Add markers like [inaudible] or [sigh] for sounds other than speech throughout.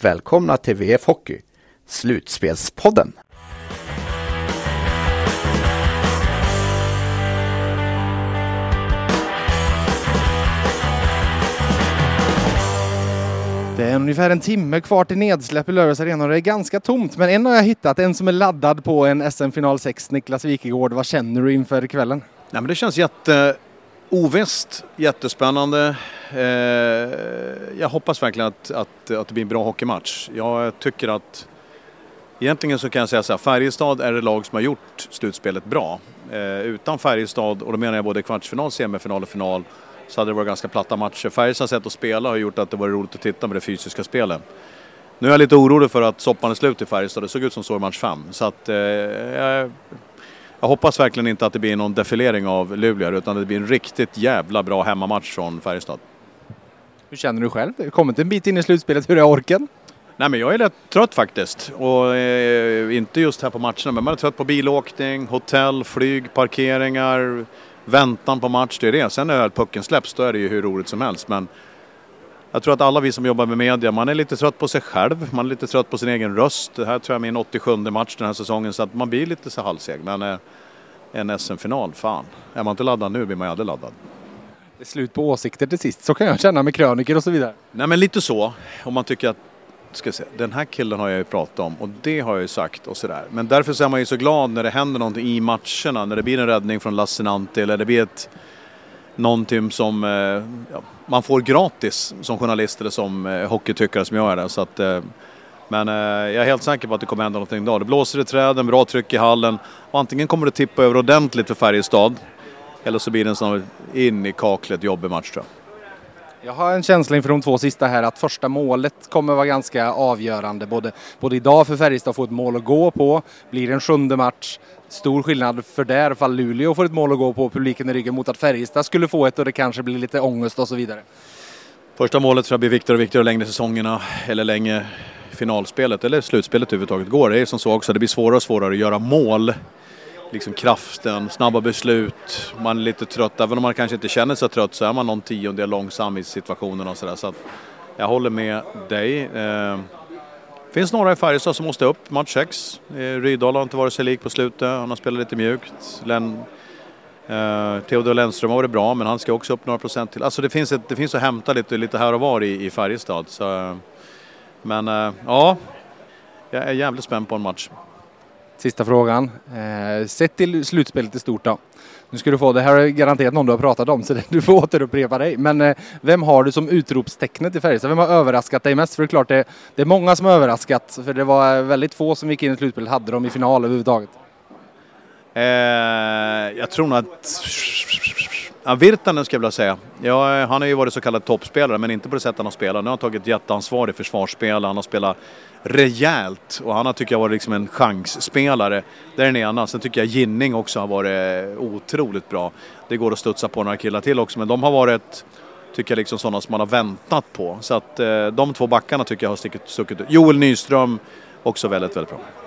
välkomna till VF Hockey, Slutspelspodden. Det är ungefär en timme kvar till nedsläpp i Lördags Arena och det är ganska tomt. Men en har jag hittat, en som är laddad på en SM-final 6, Niklas Wikegård. Vad känner du inför kvällen? Nej, men det känns jätte ovisst, jättespännande. Eh, jag hoppas verkligen att, att, att det blir en bra hockeymatch. Jag tycker att egentligen så kan jag säga så här, Färjestad är det lag som har gjort slutspelet bra. Eh, utan Färjestad, och då menar jag både kvartsfinal, semifinal och final, så hade det varit ganska platta matcher. Färjestads sätt att spela har gjort att det var roligt att titta på det fysiska spelet. Nu är jag lite orolig för att soppan är slut i Färjestad. Det såg ut som så i match 5. Så att, eh, jag, jag hoppas verkligen inte att det blir någon defilering av Luleå utan det blir en riktigt jävla bra hemmamatch från Färjestad. Hur känner du själv? Har du Kommit en bit in i slutspelet. Hur är orken? Nej men jag är rätt trött faktiskt. Och eh, inte just här på matcherna men man är trött på bilåkning, hotell, flyg, parkeringar, väntan på match. Det är det. Sen när pucken släpps då är det ju hur roligt som helst. Men jag tror att alla vi som jobbar med media, man är lite trött på sig själv. Man är lite trött på sin egen röst. Det här tror jag är min 87 match den här säsongen så att man blir lite så halvseg. Men eh, en SM-final, fan. Är man inte laddad nu blir man ju aldrig laddad. Det är slut på åsikter till sist. Så kan jag känna med kröniker och så vidare. Nej men lite så. Om man tycker att ska säga, den här killen har jag ju pratat om och det har jag ju sagt och sådär. Men därför så är man ju så glad när det händer någonting i matcherna. När det blir en räddning från Lassinantti eller det blir ett någonting som eh, ja, man får gratis som journalist eller som eh, hockeytyckare som jag är. Där. Så att, eh, men eh, jag är helt säker på att det kommer hända någonting idag. Det blåser i träden, bra tryck i hallen och antingen kommer det tippa över ordentligt för Färjestad eller så blir det en sån in i kaklet jobbig match tror jag. Jag har en känsla inför de två sista här att första målet kommer vara ganska avgörande. Både, både idag för Färjestad att få ett mål att gå på. Blir det en sjunde match. Stor skillnad för där fall Luleå får ett mål att gå på publiken i ryggen mot att Färjestad skulle få ett och det kanske blir lite ångest och så vidare. Första målet tror jag blir viktigare och viktigare längre säsongerna eller länge finalspelet eller slutspelet överhuvudtaget går. Det är som så också, det blir svårare och svårare att göra mål liksom kraften, snabba beslut. Man är lite trött, även om man kanske inte känner sig trött så är man någon tiondel långsam i situationen och sådär. Så jag håller med dig. Eh, finns några i Färjestad som måste upp, match 6. Eh, Rydahl har inte varit sig lik på slutet, han har spelat lite mjukt. Len, eh, Theodor Lennström har varit bra, men han ska också upp några procent till. Alltså det finns, ett, det finns att hämta lite, lite här och var i, i Färjestad. Så, eh, men eh, ja, jag är jävligt spänd på en match. Sista frågan. Eh, sett till slutspelet i stort då. Nu ska du få, det här är garanterat någon du har pratat om så [laughs] du får återupprepa dig. Men eh, vem har du som utropstecknet i Färjestad? Vem har överraskat dig mest? För det är klart det, det är många som har överraskat. För det var väldigt få som gick in i slutspelet hade dem i final överhuvudtaget. Eh, jag tror nog att... Ja, Virtanen skulle jag vilja säga. Ja, han har ju varit så kallad toppspelare men inte på det sätt han har spelat. Nu har han tagit jätteansvar i försvarsspel, han har spelat rejält och han har tycker jag varit liksom en chansspelare. Det är den ena. Sen tycker jag Ginning också har varit otroligt bra. Det går att studsa på några killar till också men de har varit tycker jag liksom sådana som man har väntat på. Så att eh, de två backarna tycker jag har stuckit ut. Joel Nyström också väldigt, väldigt bra.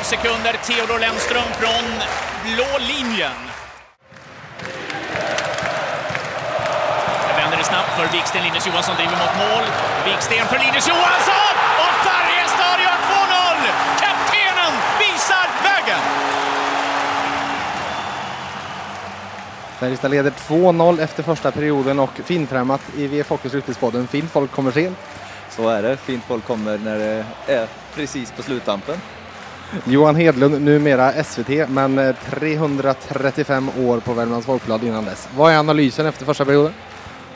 35 sekunder. Theodor Lennström från blå linjen. Det vänder det snabbt för Viksten. Linus Johansson driver mot mål. Viksten för Linus Johansson! Och Färjestad gör 2-0! Kaptenen visar vägen! Färjestad leder 2-0 efter första perioden och finfrämmat i VF Hockey Slutspelspodden. Fint folk kommer sent. Så är det. Fint folk kommer när det är precis på sluttampen. Johan Hedlund, numera SVT, men eh, 335 år på Värmlands Folkblad innan dess. Vad är analysen efter första perioden?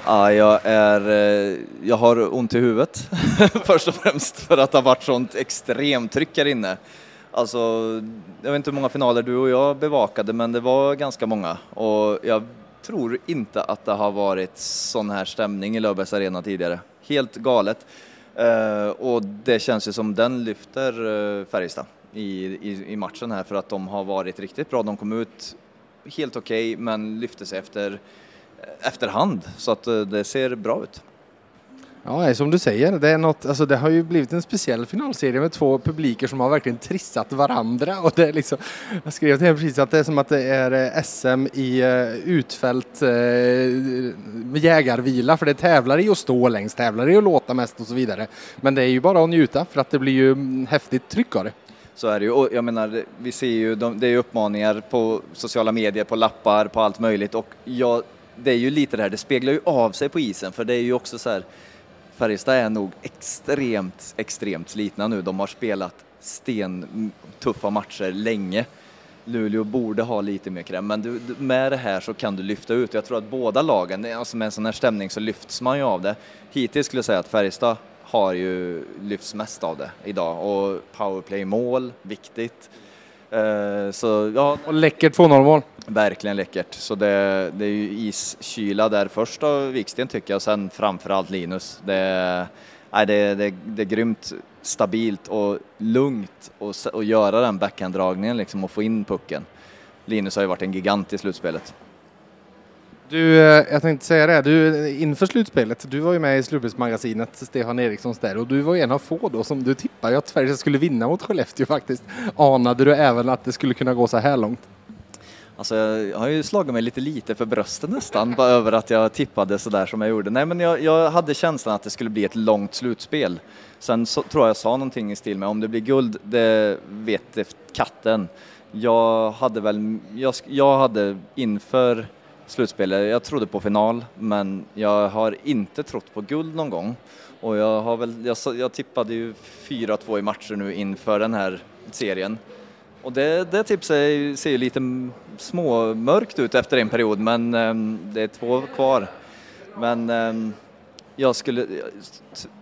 Ja, jag, är, eh, jag har ont i huvudet [laughs] först och främst för att det har varit sånt extremt tryck här inne. Alltså, jag vet inte hur många finaler du och jag bevakade, men det var ganska många och jag tror inte att det har varit sån här stämning i Löfbergs Arena tidigare. Helt galet. Eh, och det känns ju som den lyfter Färjestad i, i, i, matchen här för att de har varit riktigt bra. De kom ut helt okej okay, men lyfte sig efter, eh, efterhand så att eh, det ser bra ut. Ja, som du säger, det, är något, alltså det har ju blivit en speciell finalserie med två publiker som har verkligen trissat varandra. Och det är liksom, jag skrev till precis att det är som att det är eh, SM i utfält eh, jägarvila, för det tävlar i att stå längst, tävlar i att låta mest och så vidare. Men det är ju bara att njuta för att det blir ju mm, häftigt tryck av det. Så är det ju. Och jag menar, vi ser ju, det är ju uppmaningar på sociala medier, på lappar, på allt möjligt och jag, det är ju lite det här, det speglar ju av sig på isen för det är ju också så här Färjestad är nog extremt, extremt slitna nu. De har spelat stentuffa matcher länge. Luleå borde ha lite mer kräm, men du, med det här så kan du lyfta ut. Jag tror att båda lagen, alltså med en sån här stämning så lyfts man ju av det. Hittills skulle jag säga att Färjestad har ju lyfts mest av det idag och powerplay-mål, viktigt. Uh, så, ja. Och läckert 2-0 mål. Verkligen läckert. Så det, det är ju iskyla där först av Viksten tycker jag och sen framförallt Linus. Det, nej, det, det, det är grymt stabilt och lugnt att göra den backhanddragningen liksom och få in pucken. Linus har ju varit en gigant i slutspelet. Du, eh, jag tänkte säga det, du, inför slutspelet, du var ju med i slutspelsmagasinet Stefan Erikssons där och du var en av få då som du tippade att Sverige skulle vinna mot Skellefteå faktiskt. Anade du även att det skulle kunna gå så här långt? Alltså jag har ju slagit mig lite lite för bröstet nästan bara över att jag tippade så där som jag gjorde. Nej men jag, jag hade känslan att det skulle bli ett långt slutspel. Sen så, tror jag jag sa någonting i stil med om det blir guld, det vet katten. Jag hade väl, jag, jag hade inför slutspelet, jag trodde på final men jag har inte trott på guld någon gång. Och jag har väl, jag, jag tippade ju 4-2 i matcher nu inför den här serien. Och det, det tipset ser ju lite småmörkt ut efter en period men um, det är två kvar. Men um, jag skulle,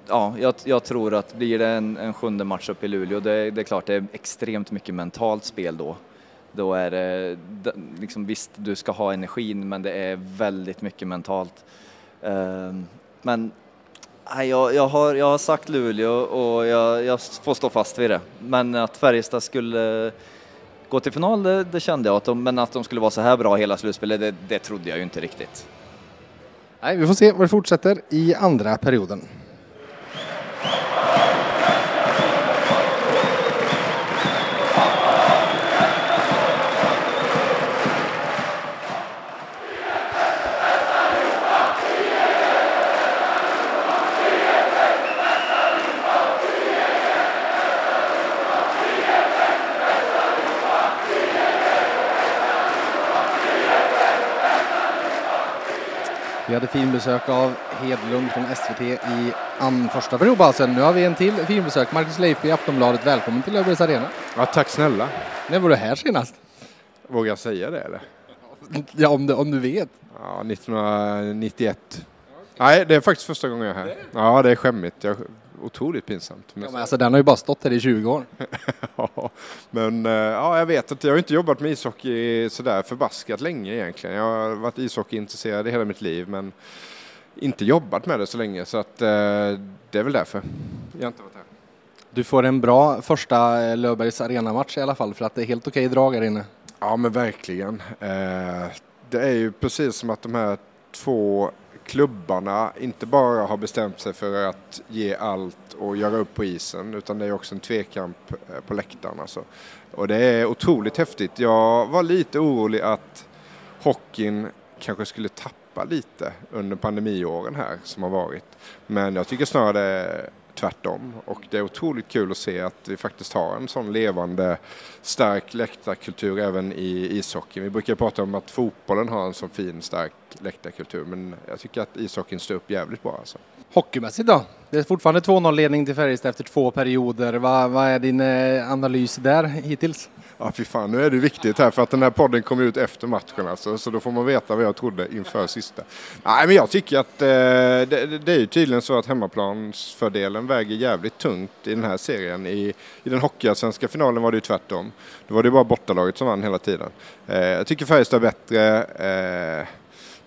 ja, jag, jag, tror att blir det en, en sjunde match upp i Luleå, det, det, är klart det är extremt mycket mentalt spel då. Då är det, liksom, visst du ska ha energin men det är väldigt mycket mentalt. Ehm, men Nej, jag, jag, har, jag har sagt Luleå och jag, jag, får stå fast vid det. Men att Färjestad skulle gå till final, det, det kände jag. Att de, men att de skulle vara så här bra hela slutspelet, det, det trodde jag ju inte riktigt. Nej, vi får se vad det fortsätter i andra perioden. Hade finbesök av Hedlund från SVT i an första periodpausen. Nu har vi en till finbesök. Marcus Leifby i Aftonbladet. Välkommen till Löfbergs Arena. Ja, tack snälla. När var du här senast? Vågar jag säga det eller? Ja, om du, om du vet. Ja, 1991. Nej, det är faktiskt första gången jag är här. Ja, det är skämmigt. Jag otroligt pinsamt. Ja, men alltså, den har ju bara stått här i 20 år. [laughs] ja, men eh, ja, jag vet inte. Jag har inte jobbat med ishockey sådär förbaskat länge egentligen. Jag har varit ishockeyintresserad i hela mitt liv men inte jobbat med det så länge så att eh, det är väl därför jag inte varit här. Du får en bra första eh, Löfbergs arenamatch i alla fall för att det är helt okej drag här inne. Ja men verkligen. Det är ju precis som att de här två klubbarna inte bara har bestämt sig för att ge allt och göra upp på isen utan det är också en tvekamp eh, på läktaren. Alltså. Och det är otroligt häftigt. Jag var lite orolig att hockeyn kanske skulle tappa lite under pandemiåren här som har varit. Men jag tycker snarare det är tvärtom. Och det är otroligt kul att se att vi faktiskt har en sån levande stark läktarkultur även i ishockeyn. Vi brukar prata om att fotbollen har en sån fin stark läktarkultur men jag tycker att ishockeyn står upp jävligt bra alltså. Hockeymässigt då? Det är fortfarande 2-0 ledning till Färjestad efter två perioder. Vad, vad är din eh, analys där hittills? Ja, fy fan, nu är det viktigt här för att den här podden kommer ut efter matchen alltså, så då får man veta vad jag trodde inför sista. Nej, men jag tycker att eh, det, det, är ju tydligen så att hemmaplansfördelen väger jävligt tungt i den här serien. I, i den hockeyallsvenska finalen var det ju tvärtom. Då var det bara bortalaget som vann hela tiden. Eh, jag tycker Färjestad är bättre. Eh,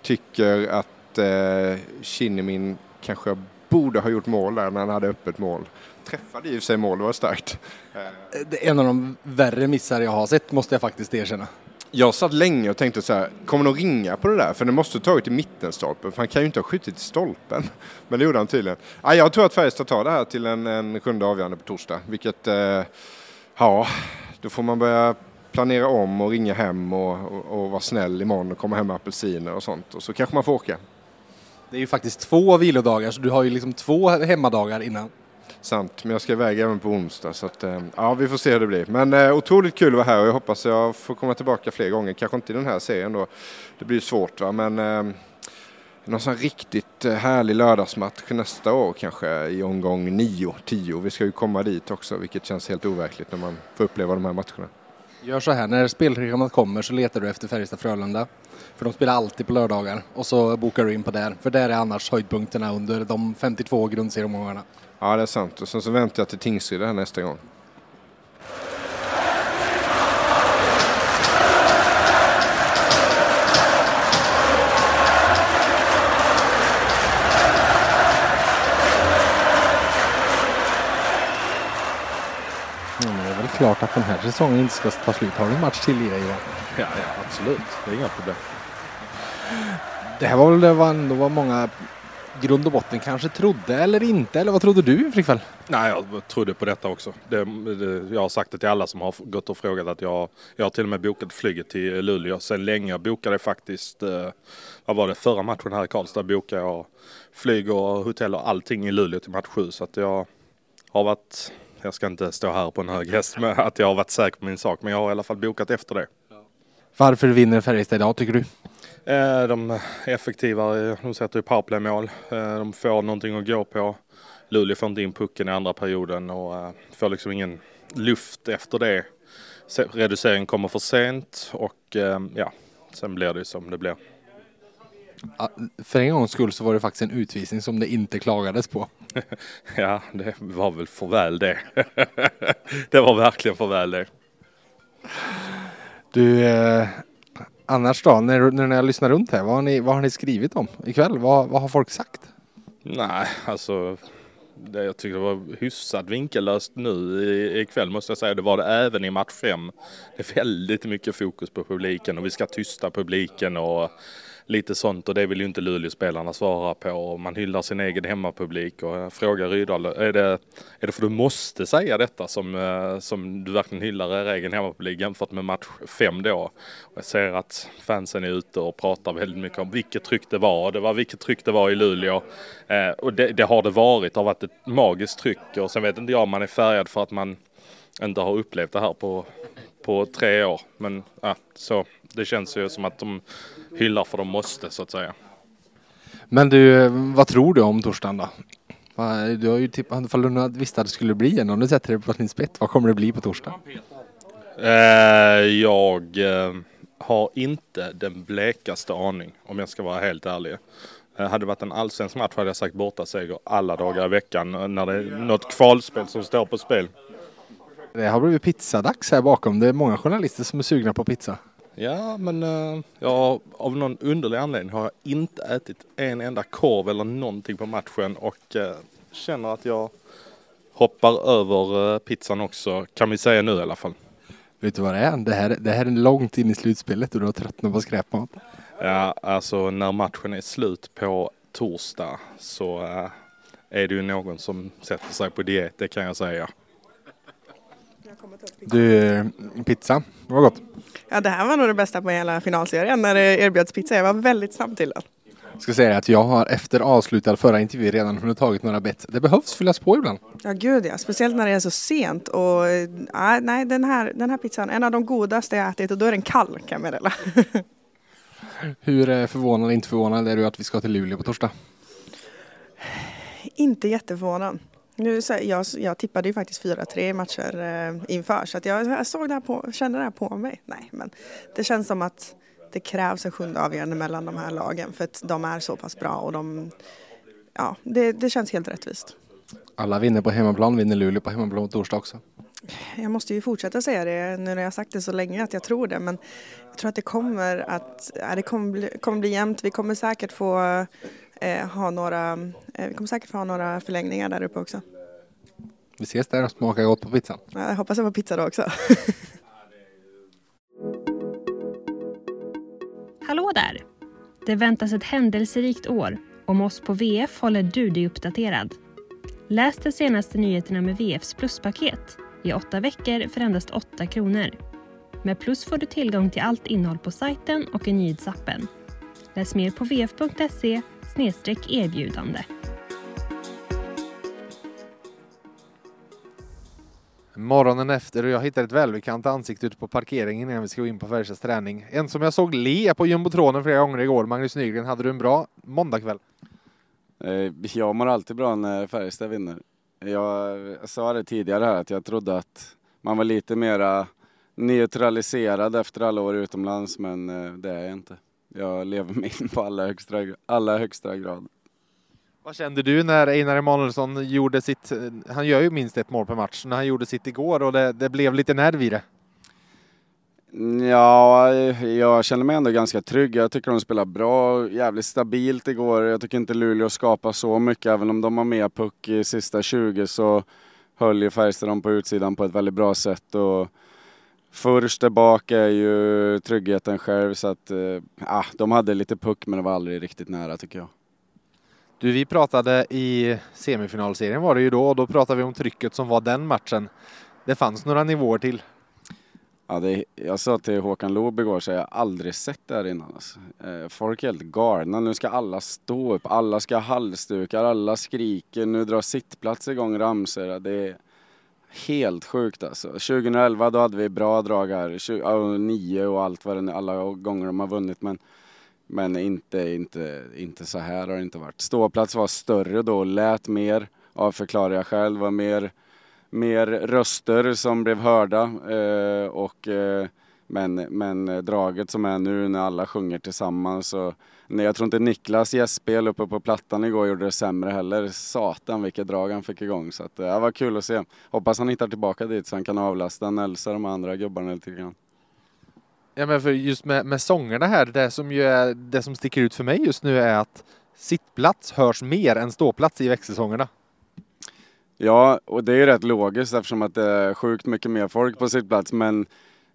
tycker att eh, Kinnimin kanske borde ha gjort mål där när han hade öppet mål. Träffade i och för sig mål, det var starkt. Det är en av de värre missar jag har sett måste jag faktiskt erkänna. Jag satt länge och tänkte så här, kommer de ringa på det där? För den måste ha tagit i mittenstolpen, för han kan ju inte ha skjutit i stolpen. [laughs] Men det gjorde han tydligen. Ja, jag tror att Färjestad tar det här till en, en sjunde avgörande på torsdag, vilket, eh, ja, då får man börja planera om och ringa hem och, och, och vara snäll imorgon och komma hem med apelsiner och sånt. Och så kanske man får åka. Det är ju faktiskt två vilodagar så du har ju liksom två hemmadagar innan. Sant, men jag ska iväg även på onsdag så att, eh, ja, vi får se hur det blir. Men eh, otroligt kul att vara här och jag hoppas jag får komma tillbaka fler gånger. Kanske inte i den här serien då. Det blir svårt va, men eh, någon sån riktigt eh, härlig lördagsmatch nästa år kanske i omgång 9-10. Vi ska ju komma dit också vilket känns helt overkligt när man får uppleva de här matcherna. Gör så här, när spelschemat kommer så letar du efter Färjestad-Frölunda. För de spelar alltid på lördagar och så bokar du in på där. För där är annars höjdpunkterna under de 52 grundserieomgångarna. Ja, det är sant. Och sen så väntar jag till Tingsryd här nästa gång. Klart att den här säsongen inte ska ta slut. Har du en match till i dig Johan? Ja, ja, absolut. Det är inga problem. Det här var väl det var ändå vad många grund och botten kanske trodde eller inte. Eller vad trodde du Frickvall? Nej, jag trodde på detta också. Det, det, jag har sagt det till alla som har gått och frågat att jag, jag har till och med bokat flyget till Luleå. Sen länge jag bokade faktiskt, eh, vad var det, förra matchen här i Karlstad bokade jag flyg och hotell och allting i Luleå till match 7. Så att jag har varit, jag ska inte stå här på en hög häst med att jag har varit säker på min sak. Men jag har i alla fall bokat efter det. Varför vinner Färjestad idag tycker du? Eh, De är effektivare, de sätter ju powerplaymål. Eh, De får någonting att gå på. Luleå får inte in pucken i andra perioden och eh, får liksom ingen luft efter det. Reduceringen kommer för sent och eh, ja, sen blir det som det blir. För en gångs skull så var det faktiskt en utvisning som det inte klagades på. [laughs] Ja, det var väl för väl det. [laughs] det var verkligen för väl det. Du, eh, annars då, när, när ni har lyssnat runt här, vad har ni, vad har ni skrivit om ikväll? Vad, vad har folk sagt? Nej, alltså det, jag tycker det var hyfsat vinkellöst nu ikväll måste jag säga. Det var det även i match 5. Det är väldigt mycket fokus på publiken och vi ska tysta publiken och lite sånt och det vill ju inte Luleåspelarna svara på. Och man hyllar sin egen hemmapublik och eh, frågar Rydahl, är det, är det för du måste säga detta som, eh, som du verkligen hyllar er egen hemmapublik jämfört med match fem då? Och jag ser att fansen är ute och pratar väldigt mycket om vilket tryck det var. Det var vilket tryck det var i Luleå. Eh, och det, det har det varit. Det har varit ett magiskt tryck och sen vet inte jag om man är färgad för att man inte har upplevt det här på, på tre år. Men ja, så det känns ju som att de hyllar för de måste så att säga. Men du, eh, vad tror du om torsdagen då? Du har ju tippat, ifall du visste att det skulle bli en, om du sätter det på sin spett, vad kommer det bli på torsdag? Eh, jag eh, har inte den blekaste aning om jag ska vara helt ärlig. Eh, hade det varit en allsvensk match hade jag sagt borta seger alla dagar i veckan när det är något kvalspel som står på spel. Det har blivit pizzadags här bakom. Det är många journalister som är sugna på pizza. Ja, men eh, jag, av någon underlig anledning har jag inte ätit en enda korv eller någonting på matchen och eh, känner att jag hoppar över eh, pizzan också, kan vi säga nu i alla fall. Vet du vad det är? Det här, det här är långt in i slutspelet och du har tröttnat på skräpmat. Ja, alltså när matchen är slut på torsdag så är det ju någon som sätter sig på diet, det kan jag säga. Du, pizza, det var gott. Ja, det här var nog det bästa på hela finalserien när det erbjöds pizza. Jag var väldigt snabb till den. Jag ska säga att jag har efter avslutad förra intervju redan hunnit tagit några bett. Det behövs fyllas på ibland. Ja, gud ja. Speciellt när det är så sent. Och, ja, nej, den här, den här pizzan, en av de godaste jag ätit och då är den kall kan jag meddela. [laughs] Hur eh, förvånad, inte förvånad är du att vi ska till Luleå på torsdag? inte jätteförvånad. Nu, så, jag, jag tippade ju faktiskt 4-3 matcher eh, inför så att jag, jag såg det här på, kände det här på mig. Nej, men det känns som att det krävs en sjunde avgörande mellan de här lagen för att de är så pass bra och de, ja, det, det känns helt rättvist. Alla vinner på hemmaplan, vinner Luleå på hemmaplan på torsdag också. Jag måste ju fortsätta säga det nu när jag sagt det så länge att jag tror det men jag tror att det kommer att, ja, det kommer bli, kommer bli jämnt. Vi kommer säkert få eh, ha några, eh, vi kommer säkert få ha några förlängningar där uppe också. Vi ses där och smakar gott på pizzan. Ja, Jag hoppas jag får pizza då också. [laughs] Hallå där! Det väntas ett händelserikt år. Om oss på VF håller du dig uppdaterad. Läs de senaste nyheterna med VFs pluspaket i åtta veckor för endast 8 kronor. Med Plus får du tillgång till allt innehåll på sajten och i nyhetsappen. Läs mer på vf.se erbjudande. Morgonen efter och jag hittade ett välbekant ansikte ute på parkeringen innan vi ska gå in på Färjestads träning. En som jag såg le på jumbotronen flera gånger igår, Magnus Nygren. Hade du en bra måndagkväll? Eh, Jag mår alltid bra när Färjestad vinner. Jag sa det tidigare här att jag trodde att man var lite mera neutraliserad efter alla år utomlands men eh, det är jag inte. Jag lever [laughs] mig in på alla högsta, alla högsta grad. Vad kände du när Einar Emanuelsson gjorde sitt, han gör ju minst ett mål per match, när han gjorde sitt igår och det, det blev lite nerv i det? Ja, jag känner mig ändå ganska trygg. Jag tycker de spelar bra, jävligt stabilt igår. Jag tycker inte Luleå skapar så mycket. Även om de har mer puck i sista 20 så höll ju Färjestad dem på utsidan på ett väldigt bra sätt. Och först där bak är ju tryggheten själv så att, eh, ah, de hade lite puck men det var aldrig riktigt nära tycker jag. Du, vi pratade i semifinalserien var det ju då och då pratade vi om trycket som var den matchen. Det fanns några nivåer till. Ja, det, jag sa till Håkan Loob igår så jag har aldrig sett det här innan. Alltså. Eh, Folk är helt galna. Nu ska alla stå upp, alla ska ha halsdukar, alla skriker. Nu drar sittplats igång ramsor. Det är helt sjukt alltså. 2011 då hade vi bra drag här. nio och allt vad det är, alla gånger de har vunnit. Men, men inte, inte, inte så här har det inte varit. Ståplats var större då, lät mer. Av förklarar jag själv. Var mer mer röster som blev hörda. Eh, och, eh, men, men draget som är nu när alla sjunger tillsammans. Och, nej, jag tror inte Niklas gästspel uppe på plattan igår gjorde det sämre heller. Satan vilket drag han fick igång. Så att, eh, det var kul att se. Hoppas han hittar tillbaka dit så han kan avlasta Nelsa de andra gubbarna lite grann. Ja, men för just med, med sångerna här, det som, ju är, det som sticker ut för mig just nu är att sittplats hörs mer än ståplats i växelsångerna. Ja, och det är ju rätt logiskt eftersom att det är sjukt mycket mer folk på sitt plats. Men,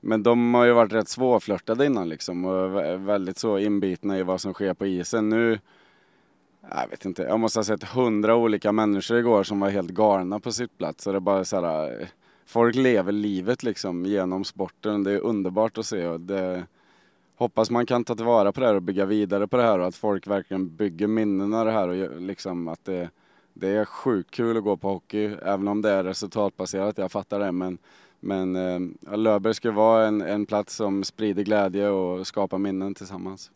men de har ju varit rätt svårflörtade innan liksom och väldigt så inbitna i vad som sker på isen. Nu, jag vet inte, jag måste ha sett hundra olika människor igår som var helt galna på sitt plats. Så det är bara så här, folk lever livet liksom genom sporten. Det är underbart att se och det, hoppas man kan ta tillvara på det här och bygga vidare på det här och att folk verkligen bygger minnen av det här och liksom att det det är sjukt kul att gå på hockey, även om det är resultatbaserat, jag fattar det. Men, men eh, Löfberg ska vara en, en plats som sprider glädje och skapar minnen tillsammans.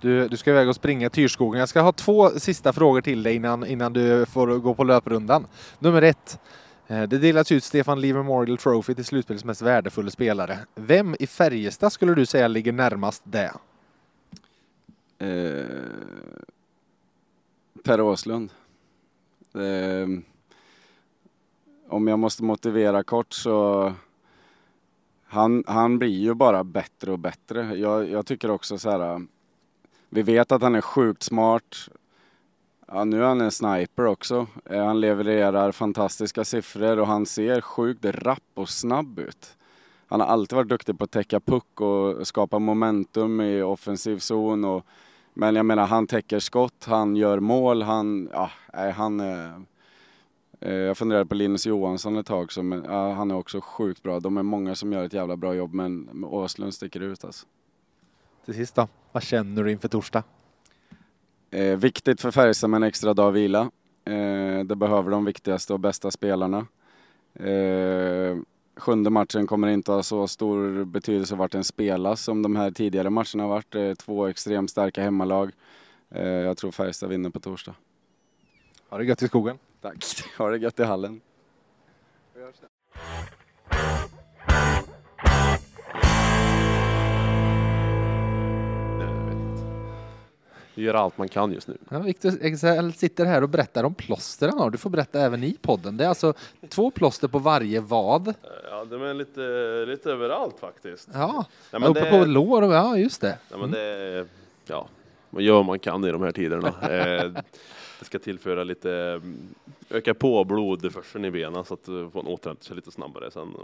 Du, du ska iväg och springa Tyrskogen. Jag ska ha två sista frågor till dig innan, innan du får gå på löprundan. Nummer ett. eh, Det delas ut Stefan Lee Memorial Trophy till slutspelets mest värdefulla spelare. Vem i Färjestad skulle du säga ligger närmast det? Eh, per Åslund. Eh, om jag måste motivera kort så han, han blir ju bara bättre och bättre. Jag, jag tycker också så här. Vi vet att han är sjukt smart. Ja, nu är han en sniper också. Eh, han levererar fantastiska siffror och han ser sjukt rapp och snabb ut. Han har alltid varit duktig på att täcka puck och skapa momentum i offensiv zon och Men jag menar, han täcker skott, han gör mål, han, ja, han jag funderade på Linus Johansson ett tag, så, men, ja, han är också sjukt bra. De är många som gör ett jävla bra jobb, men Åslund sticker ut alltså. Till sist då, vad känner du inför torsdag? Eh, viktigt för Färjestad med en extra dag vila. Eh, det behöver de viktigaste och bästa spelarna. Eh, sjunde matchen kommer inte ha så stor betydelse vart den spelas som de här tidigare matcherna har varit. Eh, två extremt starka hemmalag. Eh, jag tror Färjestad vinner på torsdag. Ha det gött i skogen. Tack. [laughs] Ha det gött i hallen. Vi gör allt man kan just nu. Ja, Victor Ejdsell sitter här och berättar om plåster han har. Du får berätta även i podden. Det är alltså två plåster på varje vad. Ja, de är lite, lite överallt faktiskt. Ja, Ja, men uppe det- på lår. och- Ja, just det. Ja, men det, ja, man gör vad man kan i de här tiderna. [laughs] Eh, det ska tillföra lite, mm, öka på blodförseln i benen så att eh, man återhämtar sig lite snabbare. Sen,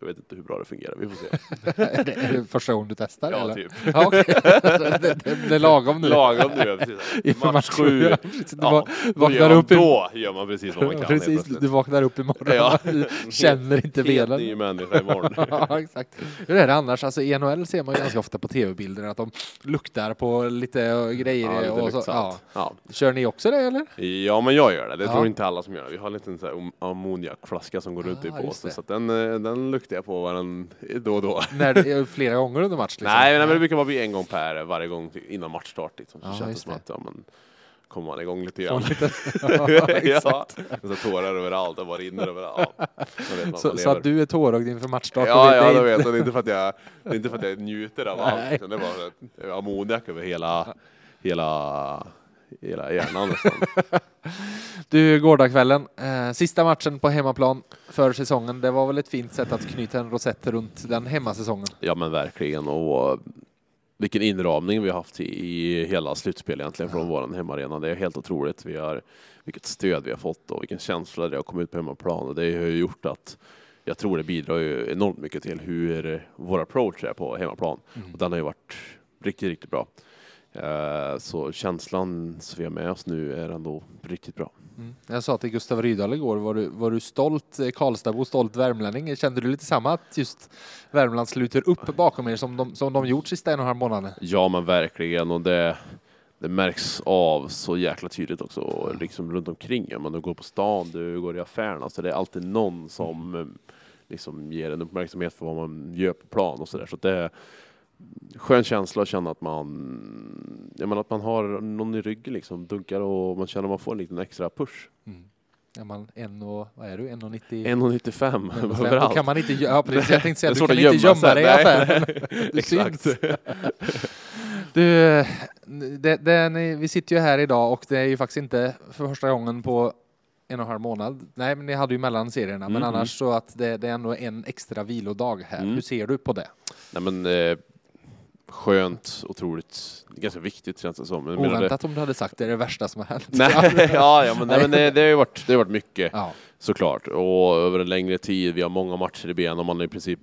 jag vet inte hur bra det fungerar, vi får se. [laughs] är, det, är det första gången du testar? Ja, eller? typ. [laughs] Ja, okej. det, det, det är lagom nu. Lagom nu, ja, precis. [laughs] Inför Match sju. Ja. Du Ja, va- då vaknar upp i- då gör man precis vad man kan, helt Precis, du vaknar upp imorgon Ja. känner inte Helt benen. ny människa imorgon. ja, exakt. Hur är det annars? Alltså, I NHL ser man ganska ofta på tv-bilder att de luktar på lite grejer. Ja, lite och så, luktsalt. ja. Kör ni också det eller? Ja, men jag gör det. Det Ja. tror inte alla som gör det. Vi har en liten så här am- ammoniakflaska som går runt i Ah, påsen, det. så den, eh, den luktar jag på var den, då och då. När det [laughs] flera gånger under match? Liksom. Nej, nej, men det brukar bli en gång per varje gång innan matchstart. Liksom. Så Ja, känns det som att ja, men, kommer man igång lite grann. lite- [laughs] ja, Ja, exakt. Och så tårar överallt och bara rinner överallt. [laughs] Ja, man Så, så att du är tårögd inför matchstart? Ja, ja, är vet jag. Det är inte för att jag, det är inte för att jag njuter av allt. Det är bara ammoniak över hela, hela, hela hjärnan nästan. Du, gårdagskvällen, eh, sista matchen på hemmaplan för säsongen. Det var väl ett fint sätt att knyta en rosett runt den hemmasäsongen? Ja men verkligen och vilken inramning vi har haft i, hela slutspel egentligen från våran hemmaarena. Det är helt otroligt. Vi har, vilket stöd vi har fått och vilken känsla det har kommit ut på hemmaplan och det har ju gjort att jag tror det bidrar ju enormt mycket till hur vår approach är på hemmaplan. Och den har ju varit riktigt, riktigt bra. Eh, Så känslan som vi har med oss nu är ändå riktigt bra. Mm. Jag sa till Gustav Rydahl igår, var du, var du stolt eh, Karlstadbo, stolt värmlänning? Kände du lite samma, att just Värmland sluter upp bakom er som de, som de gjort sista en och en halv månaden? Ja men verkligen och det, det märks av så jäkla tydligt också och liksom runt omkring. Ja, men du går på stan, du går i affärerna så det är alltid någon som eh, liksom ger en uppmärksamhet för vad man gör på plan och sådär. Så att det är skön känsla att känna att man, jag menar, att man har någon i ryggen liksom, dunkar och man känner att man får en liten extra push. Är man en och, vad är du, 1,90? 1,95 [laughs] Då överallt. kan man inte, ja precis, jag tänkte säga, du kan att inte gömma gömma dig i affären. [laughs] Du [laughs] syns. Du, det, det, ni, vi sitter ju här idag och det är ju faktiskt inte för första gången på en och en halv månad. Nej, men ni hade ju mellan serierna, men Mm, annars så att det, det är ändå en extra vilodag här. Mm. Hur ser du på det? Nej men eh, skönt, otroligt, ganska viktigt känns det som. Menar det- Oväntat om du hade sagt det är det värsta som har hänt. Nej, [laughs] ja, ja, men, nej, men det, det har ju varit, det har varit mycket Ja. såklart och över en längre tid. Vi har många matcher i benen och man är i princip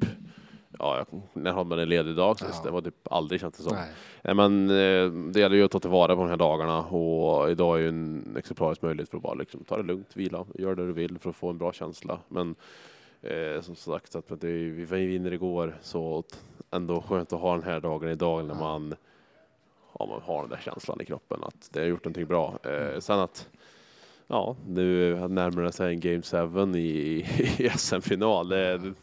Ja, när har man en ledig dag sist? Det var typ aldrig känts det som. Nej. Nej, men eh, det gäller ju att ta tillvara på de här dagarna och idag är ju en exemplarisk möjlighet för att bara liksom, ta det lugnt, vila, gör det du vill för att få en bra känsla. Men eh, som sagt, att det, vi vinner igår så ändå skönt att ha den här dagen idag när man, ja, man har den där känslan i kroppen att det har gjort någonting bra. Eh, sen att Ja, nu närmar det sig en Game 7 i, i [laughs] SM-final. Det,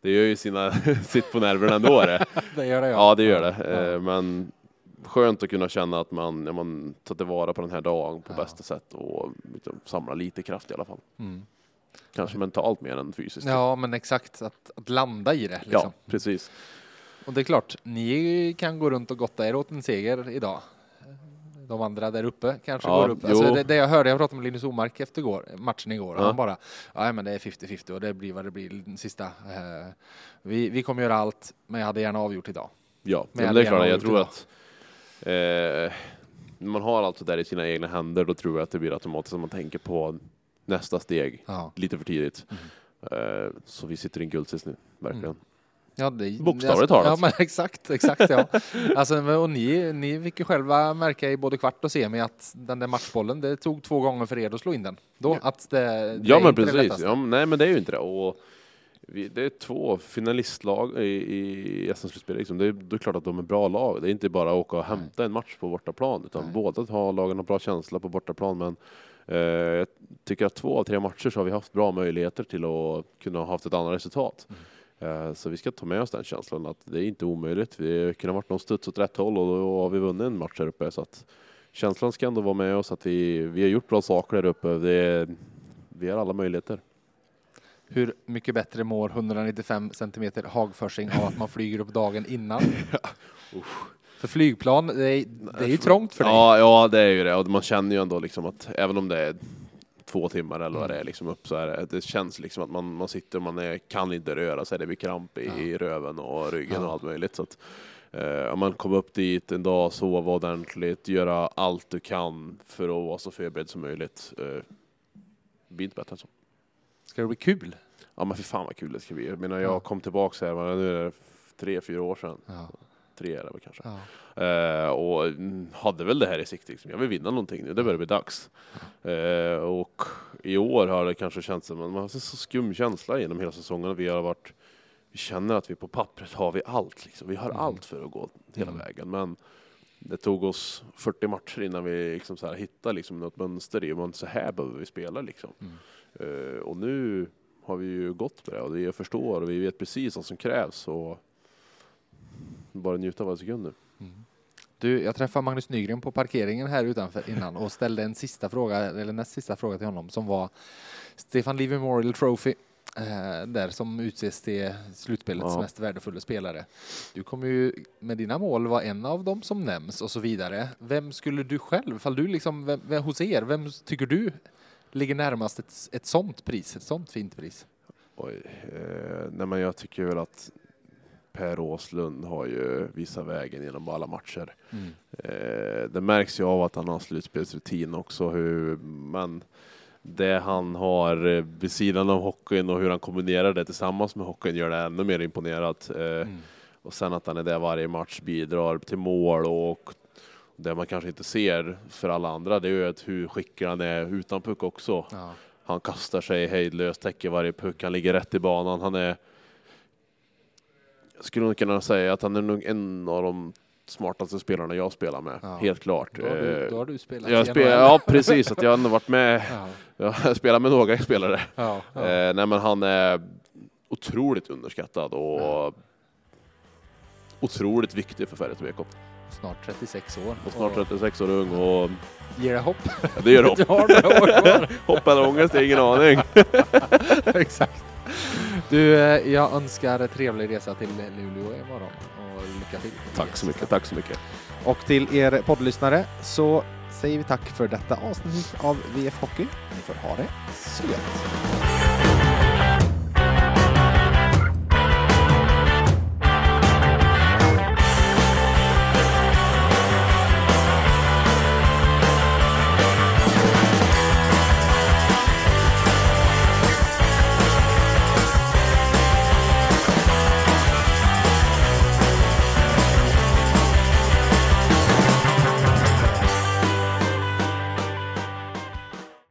det gör ju sina, [laughs] sitt på nerverna ändå. Det. [laughs] Det gör det, ja. ja. det gör det. Eh, Men skönt att kunna känna att man, ja, man tar tillvara på den här dagen på bästa sätt och liksom samla lite kraft i alla fall. Mm. Kanske mentalt mer än fysiskt. Ja, men exakt. Att, att landa i det. Liksom. ja precis. Och det är klart, ni kan gå runt och gotta er åt en seger idag. De andra där uppe kanske Ja, går upp. Alltså det, det jag hörde, jag pratade med Linus Omark efter går, matchen igår Ja. han bara, ja men det är 50-50 och det blir vad det blir den sista. Eh, vi, vi kommer göra allt, men jag hade gärna avgjort idag. Ja, Men det är klart. Jag tror idag. att eh, när man har allt det där i sina egna händer, då tror jag att det blir automatiskt att man tänker på nästa steg Ja. lite för tidigt. Eh, så vi sitter i en guldsits nu, verkligen. Ja, det, Bokstavligt alltså, talat. Ja, men [laughs] exakt, exakt ja. Alltså, och ni, ni fick ju själva märka i både kvart och semi att den där matchbollen, det tog två gånger för er att slå in den. Då, att det, det Ja men precis, ja, men nej men det är ju inte det. Och vi, det är två finalistlag i, i SM-slutspelet. Liksom. Det, är, det är klart att de är bra lag. Det är inte bara att åka och hämta en match på bortaplan. Utan Nej. båda har lagen har bra känsla på bortaplan. Men eh, jag tycker att två av tre matcher så har vi haft bra möjligheter till att kunna ha haft ett annat resultat. Eh, så vi ska ta med oss den känslan att det är inte omöjligt. Vi kan ha varit någon studs åt rätt håll och då har vi vunnit en match här uppe. Så att känslan ska ändå vara med oss att vi, vi har gjort bra saker där uppe. Det, vi har alla möjligheter. Hur mycket bättre mår 195 centimeter hagförsing av att man flyger upp dagen innan? [laughs] för flygplan, det är, det är ju trångt för dig. Ja, ja, det är ju det. Och man känner ju ändå liksom att även om det är två timmar eller vad det är liksom upp så är det, känns liksom att man, man sitter och man är, kan inte röra sig. Det blir kramp i, i röven och ryggen Ja. och allt möjligt. Så att, eh, om man kommer upp dit en dag, sova ordentligt, göra allt du kan för att vara så förberedd som möjligt. Eh, det blir inte bättre än så. Ska det bli kul? Ja men för fan vad kul det ska bli. Jag menar jag Ja. kom tillbaks här, nu är det tre, fyra år sedan. Ja. Tre är det väl kanske. Ja. Eh, och mm, hade väl det här i sikte. Liksom. Jag vill vinna någonting nu, det börjar bli dags. Eh, och i år har det kanske känts som man har så skum känsla genom hela säsongen. Vi har varit, vi känner att vi på pappret har vi allt. Liksom. Vi har Mm. allt för att gå hela Mm. vägen. Men det tog oss 40 matcher innan vi liksom så här hittade liksom något mönster i. Men så här behöver vi spela liksom. Mm. Eh, och nu har vi ju gått på det och vi förstår och vi vet precis vad som krävs. Och bara njuta av varje sekund nu. Du, jag träffade Magnus Nygren på parkeringen här utanför innan och ställde en sista fråga, eller näst sista fråga till honom som var Stefan Lee Memorial Trophy. Eh, där som utses till slutspelets Ja. mest värdefulla spelare. Du kommer ju med dina mål vara en av dem som nämns och så vidare. Vem skulle du själv, fall du liksom, vem, vem, hos er, vem tycker du ligger närmast ett, ett sånt pris, ett sånt fint pris? Oj, eh, nej men jag tycker väl att Per Åslund har ju visat vägen genom alla matcher. Mm. Eh, det märks ju av att han har slutspelsrutin också, hur, men det han har eh, vid sidan av hockeyn och hur han kombinerar det tillsammans med hockeyn gör det ännu mer imponerat. Eh, Mm. Och sen att han är där varje match, bidrar till mål och det man kanske inte ser för alla andra, det är ju att hur skicklig han är utan puck också. Ja. Han kastar sig hejdlöst, täcker varje puck, han ligger rätt i banan. Han är... Jag skulle nog kunna säga att han är nog en av de smartaste spelarna jag spelar med. Ja. Helt klart. Då har du, Eh, då har du spelat jag NHL. ja, precis. Att jag har varit med. [laughs] Ja. [laughs] Jag spelar med några spelare. Ja, ja. Eh, nej, men han är otroligt underskattad och otroligt viktig för Färjestads BK. Snart 36 år. Och snart 36 år ung och Ger det hopp? Ja, det gör [laughs] hopp. Du har några år kvar. hopp eller ångest, ingen aning. Exakt. Du, eh, jag önskar trevlig resa till Luleå imorgon och lycka till. Tack så mycket, tack så mycket. Och till er poddlyssnare så säger vi tack för detta avsnitt av VF Hockey. Ni får ha det så gött.